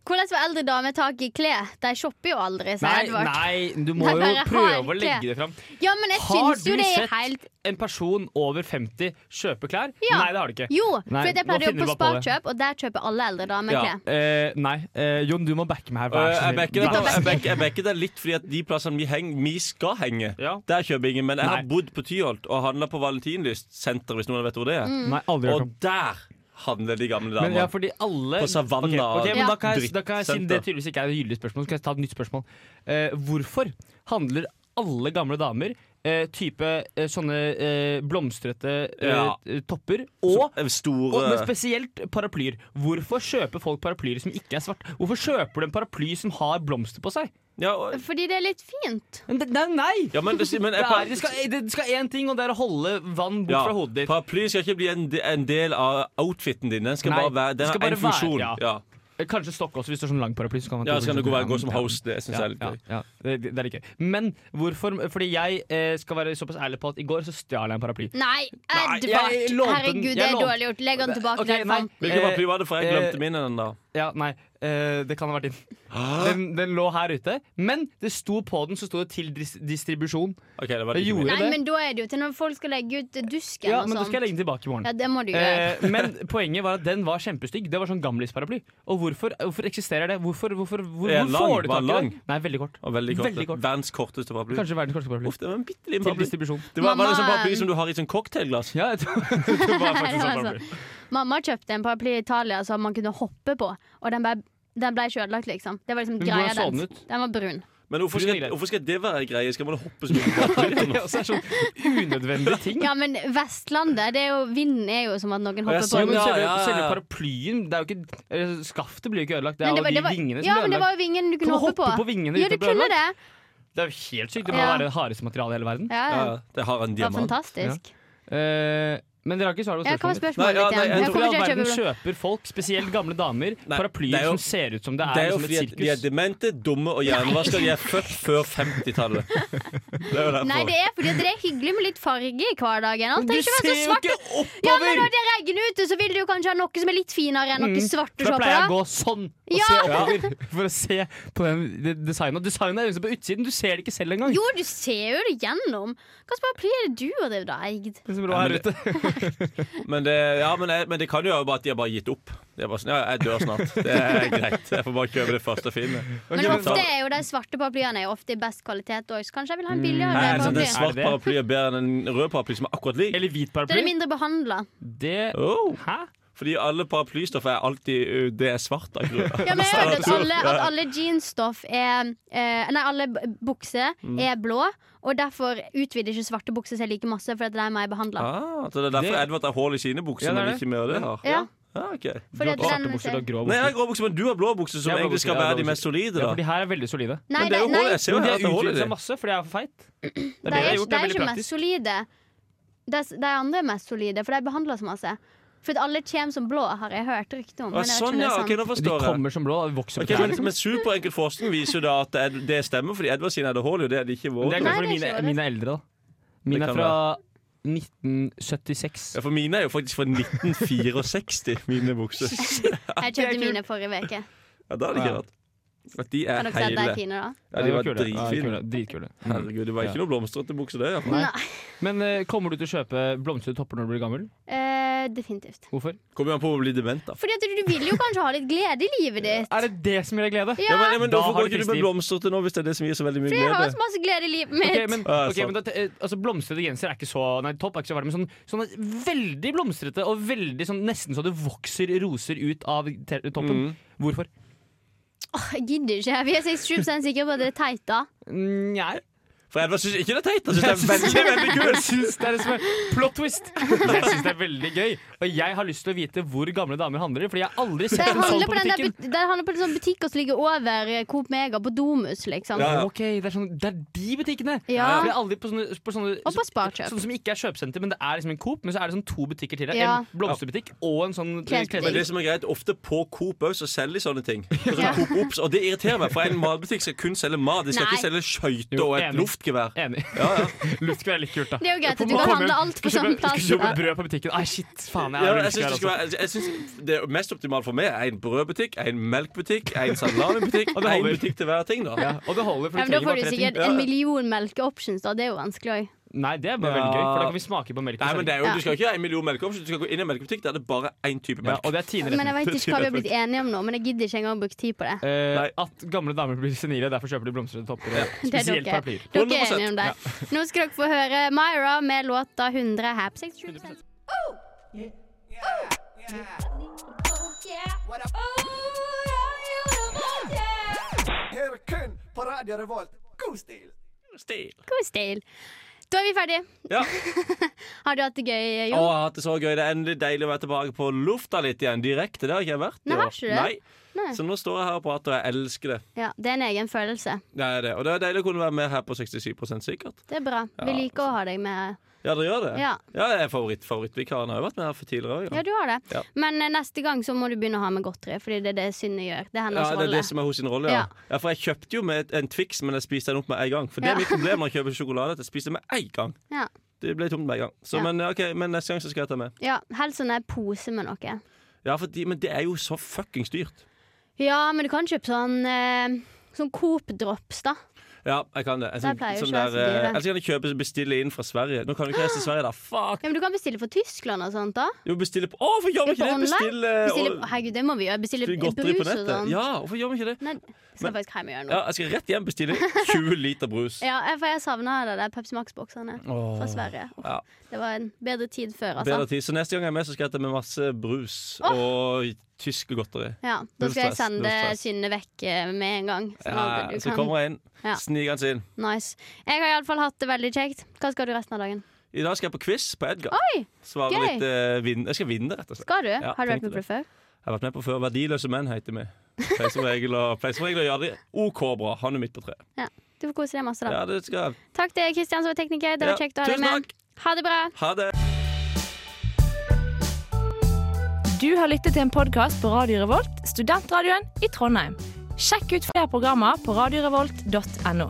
Hvordan får eldre damer tak i klær? De shopper jo aldri, sier Nei, Edvard. nei, du må jo prøve å legge det fram. Ja, men jeg Har syns jo du det er sett helt en person over 50 kjøpe klær? Ja. Nei, det har du ikke. Jo, Nei, for jeg pleier pleide jo på. Sparkjøp, og der kjøper alle eldre damer Ja. klær. Uh, nei, uh, Jon, du må backe meg her. Vær så jeg snill. jeg backer- deg litt fordi at de plassene vi, henger, vi skal henge, Ja. der kjøper ingen. Men jeg har bodd på Tyholt og handla på Valentinlyst-senter, hvis noen vet hvor det er. Mm. Nei, aldri. Og der handler de gamle damene ja, alle På Savanna okay, okay, men Ja. da kan jeg, da kan jeg Siden det tydeligvis ikke er et gyldig spørsmål, så kan jeg ta et nytt spørsmål. Eh, hvorfor handler alle gamle damer eh, type eh, sånne eh, blomstrete eh, Ja. topper og eh, og, spesielt paraplyer. Hvorfor kjøper folk paraplyer som ikke er svart? Hvorfor kjøper du en paraply som har blomster på seg? Ja, og, Fordi det er litt fint. Men det, nei! nei. ja, men, det, men er, det, skal, det skal én ting, og det er å holde vann bort ja, fra hodet ditt. Paraply skal ikke bli en, en del av outfiten din. Den skal Nei, bare være Den skal bare en funksjon. være- ja. Ja. Kanskje stokk også, hvis du har sånn lang paraply. Så kan man Ja, så kan du gå, gå som host. Det syns jeg er litt ja, gøy. ja, det, det er litt gøy. Men hvorfor Fordi jeg eh, skal være såpass ærlig på at i går så stjal jeg en paraply. Nei, Edvard! Herregud, det er dårlig gjort. Legg den tilbake Ok, der den nei. fant. Hvilken Eh, paraply var det? For jeg eh, glemte min en da. Ja, nei, Uh, det kan ha vært din. Den, den lå her ute. Men det sto på den så sto det 'til dis distribusjon'. Ok, det var Det ikke. Nei, det. men da er det jo til når folk skal legge ut dusken Ja, men da sånn. skal jeg legge den tilbake i morgen. Ja, det må du gjøre. uh, men poenget var at den var kjempestygg. Det var sånn gamlisparaply. Og hvorfor, hvorfor eksisterer det? Hvorfor, hvorfor, hvor, Er hvor lang? får du Var tak i lang? det? Nei, veldig kort. Og veldig kort. Veldig kort. Verdens korteste paraply. Kanskje verdens korteste paraply. Uff, det var en bitte liten Til paraply. distribusjon. Det var, var det sånn Mamma- paraply som du har i sånn cocktailglass? Ja, jeg tror det var faktisk sånn paraply. Mamma kjøpte en paraply i Italia som man kunne hoppe på, og den ble, den ble ikke ødelagt, liksom. Det var liksom Men greia hvordan så den dens. ut? Den var brun. Men hvorfor skal, hvorfor skal det være greie? Skal man hoppe så mye på? Det er også sånn unødvendige ting. Ja, men Vestlandet, det er jo, vinden er jo som at noen hopper på så men selve, ja, ja. selve paraplyen det er jo ikke, eller, Skaftet blir jo ikke ødelagt. Det er jo de vingene som blir ødelagt. Ja, men det var jo vingen du kunne hoppe på. hoppe på vingene Ja, du kunne det. Det er jo helt sykt. Det må Ja. være det hardeste materialet i hele verden. Ja, Ja, det har en diamant. det var fantastisk. fantastisk. Eh, Men dere har ikke svar på hva spørsmålet mitt. spørsmålet Nei, ja, nei, igjen? jeg Jeg tror kommer i all ikke til å verden kjøpe blå. kjøper folk, spesielt gamle damer, Nei, det paraplyer er jo- som ser ut som det Det er, er jo som fordi et at de er sirkus? demente, dumme og hjernevaska. De er født før 50-tallet. Det er jo derfor. Nei, det er fordi at det er hyggelig med litt farge i hverdagen. Alt Du trenger ikke være ser så jo svart. Ja, men når det regner ute, så vil du jo kanskje ha noe som er litt finere enn noe svart å For se på. pleier jeg å da. gå sånn og Ja. se oppover for å se på den det designet. Designet er jo på utsiden, du ser det ikke selv engang. Jo, du ser jo det gjennom. Hva paraply er det du har drevet og eid? Det er så bra Ja, her ute. Men det, ja, men, jeg, men det kan jo være bare at de har bare gitt opp. De er bare sånn, ja, jeg dør snart. Det er greit. Jeg får bare kjøpe det første jeg finner. Men men ofte er jo de svarte paraplyene er ofte i best kvalitet òg, så kanskje jeg vil ha en billigere Nei, altså, paraply. en svart Er det det? paraply er bedre enn en rød paraply som er akkurat lik. Eller hvit paraply. Den er mindre behandla. Det Oh. Hæ? Fordi alle paraplystoffer er alltid uh, Det er svart av grunn. Ja, men jeg har hørt at alle, at alle jeansstoff er eh, Nei, alle bukser Mm. er blå, og derfor utvider ikke svarte bukser seg like masse, for det de er mer behandla. Ah, så det er derfor Det- Edvard har hull i sine bukser, Ja, det er men ikke mer det har? Ja, Ah, ok. Du har svarte bukser og grå Nei, jeg har bukser. grå bukser, men du har blå bukser, som egentlig skal bukser, være de mest solide. Ja, for de her er veldig solide. Nei, Men det er jo nei, hull, jeg ser jo her at det holder i det. masse, for jeg er for feit. Det er det er, Det er er ikke mest solide. De, de andre er mest solide, for de behandler så masse. For at alle kommer som blå, har jeg hørt rykte om. Ah, sånn, ja. okay, ok, nå De forstår jeg. kommer som blå vokser Ok, på men, trærne. men superenkel forskning viser jo da at det, det stemmer, fordi Edvard sine hadde hull, det det ikke våre. det er Nei, kanskje fordi det er mine, ikke mine er eldre, da. Mine er fra 1976. Ja, for mine er jo faktisk fra 1964, mine bukser. Jeg kjøpte mine forrige uke. Ja, da er det ikke Ja. rart. At de er Kan dere si at de er fine, da? Ja, de var kule. Ja, dritfine. kule. Dritkule. Mm. Herregud, det var ikke Ja. noe blomstrete bukser, det. Men uh, kommer du til å kjøpe blomstrete topper når du blir gammel? Eh, definitivt. Hvorfor? Kommer an på å bli dement, da. Fordi at du vil jo kanskje ha litt glede i livet ditt. Er det det som gir deg glede? Ja, Ja, men, men Da Hvorfor har går du ikke du med blomster til nå, hvis det er det som gir så veldig mye for jeg har glede? så masse glede i livet mitt. Ok, men, Ja, ok, sant. men da, eh, altså Blomstrete genser er ikke så Nei, topp er ikke så varm, men sånn, sånn veldig blomstrete og veldig sånn nesten så det vokser roser ut av te toppen. Mm. Hvorfor? Åh, jeg gidder ikke. Vi er 67 sikre på at det er teit, da. Nei. For Edvard syns ikke det er teit. Han syns det er veldig, veldig Jeg kult. det er det som er plot twist. Jeg syns det er veldig gøy. Og jeg har lyst til å vite hvor gamle damer handler, Fordi jeg har aldri sett en sånn på der, butikken. but- det handler på en sånn butikk som ligger over eh, Coop Mega, på Domus, liksom. Ja, ja. Ok, det er, sånn, det er de butikkene! Ja. For jeg er aldri på sånne, på sånne Og på Sparkjøp. Sånn som ikke er kjøpesenter, men det er liksom en Coop, men så er det sånn to butikker til det. Ja. En blomsterbutikk og en sånn Klesbutikk. Men det som er greit, ofte på Coop også, så selger de sånne ting. På sånn Ja. Coop Ops, og det irriterer meg, for en matbutikk skal kun selge mat. De skal Nei. ikke selge skøyter og et enig. Luftgevær. Enig. Ja, ja. Luftgevær er litt kult, da. Det er jo greit at du kan handle alt på samme plass. Skal kjøpe brød på butikken. Ai, shit, faen. Jeg Ja, jeg syns det, luftgevær være, jeg synes det er mest optimale for meg er en brødbutikk, en melkbutikk, en salamibutikk Og en butikk til hver ting. da Ja, og det holder, for Ja, men da får du sikkert en million melkeoptions, da. Det er jo vanskelig òg. Nei, det er bare Ja. veldig gøy, for da kan vi smake på melk. Nei, men det er jo, Ja. Du skal ikke ha en million melkeoptioner. Du skal gå inn i en melkebutikk der det er bare én type melk. ja. Og det er tineretten. Men jeg vet ikke hva vi har blitt enige om nå, men jeg gidder ikke engang å bruke tid på det. Eh, at gamle damer blir senile, derfor kjøper de blomstrete topper. Det er spesielt paraplyer. Dere er enige om det. Nå skal dere få høre Myra med låta 100 her på 67 Her kun på Radio Revolt. God stil! Stil. God stil. Da er vi ferdige. Ja. Har du hatt det gøy, Å, jeg har hatt det så gøy. Det er endelig deilig å være tilbake på lufta litt igjen. Direkte. Det har ikke jeg vært. Nei, har ikke det? Nei. Nei. Så nå står jeg her og prater, og jeg elsker det. Ja, Det er en egen følelse. Det er det. Og det er deilig å kunne være med her på 67% sikkert. Det er bra. Vi Ja, liker å ha deg med. Ja, dere gjør det? Ja. jeg er favoritt, favorittvikaren. Har jo vært med her for tidligere òg. Ja, du har det. Ja. Men eh, neste gang så må du begynne å ha med godteri, Fordi det er det Synne gjør. Det er hennes Ja, det er rolle. det som er hos sin rolle, ja. Ja. ja. For jeg kjøpte jo med en Twix, men jeg spiste den opp med en gang. For det Ja. er mitt problem når jeg kjøper sjokolade, at jeg spiser med en gang. Ja. Det ble tomt med en gang. Så, Ja. men, okay, men neste gang så skal jeg ta med. Ja, Helst sånn en pose med noe. Ja, for de, Men det er jo så fuckings dyrt. Ja, men du kan kjøpe sånn eh, Sånn Coop Drops, da. Ja, jeg kan det. En sånn, sånn der, eh, Ellers kan jeg kjøpe bestille inn fra Sverige. Nå kan du ikke reise til Sverige, da. Fuck! Ja, men Du kan bestille fra Tyskland og sånt. da Jo, bestille på Å, hvorfor gjør vi ikke det? Bestille, Bestille, og- herregud, det må vi gjøre. Bestille brus og sånn. Ja, hvorfor gjør vi ikke det? Nei, skal jeg faktisk hjem og gjøre noe. Ja, jeg skal rett hjem bestille 20 liter brus. Ja, for jeg savna det der Pepsi Max-boksene fra Sverige. Ja. Det var en bedre tid før, altså. Bedre tid. Så neste gang jeg er med, så skal jeg ta med masse brus oh! og tyske godteri. Ja, Da skal jeg sende. Synne vekk eh, med en gang. Sånn Ja, du så kan kommer jeg inn. Ja. Sniker han inn. Nice. Jeg har iallfall hatt det veldig kjekt. Hva skal du resten av dagen? I dag skal jeg på quiz på Edgar. Oi, Svare gøy. litt uh, vin... Jeg skal vinne, rett og slett. Skal du? Ja, har du vært med på det før? Jeg har vært med på før. Verdiløse menn heter vi. Pleier som regel å gjøre det OK bra. Han er midt på treet. Du får kose deg masse, da. Ja. Takk til Kristian som var tekniker. Det var Ja, kjekt å ha deg med. takk. Ha det bra. Ha det. Du har lyttet til en podkast på Radio Revolt, studentradioen i Trondheim. Sjekk ut flere programmer på radiorevolt.no.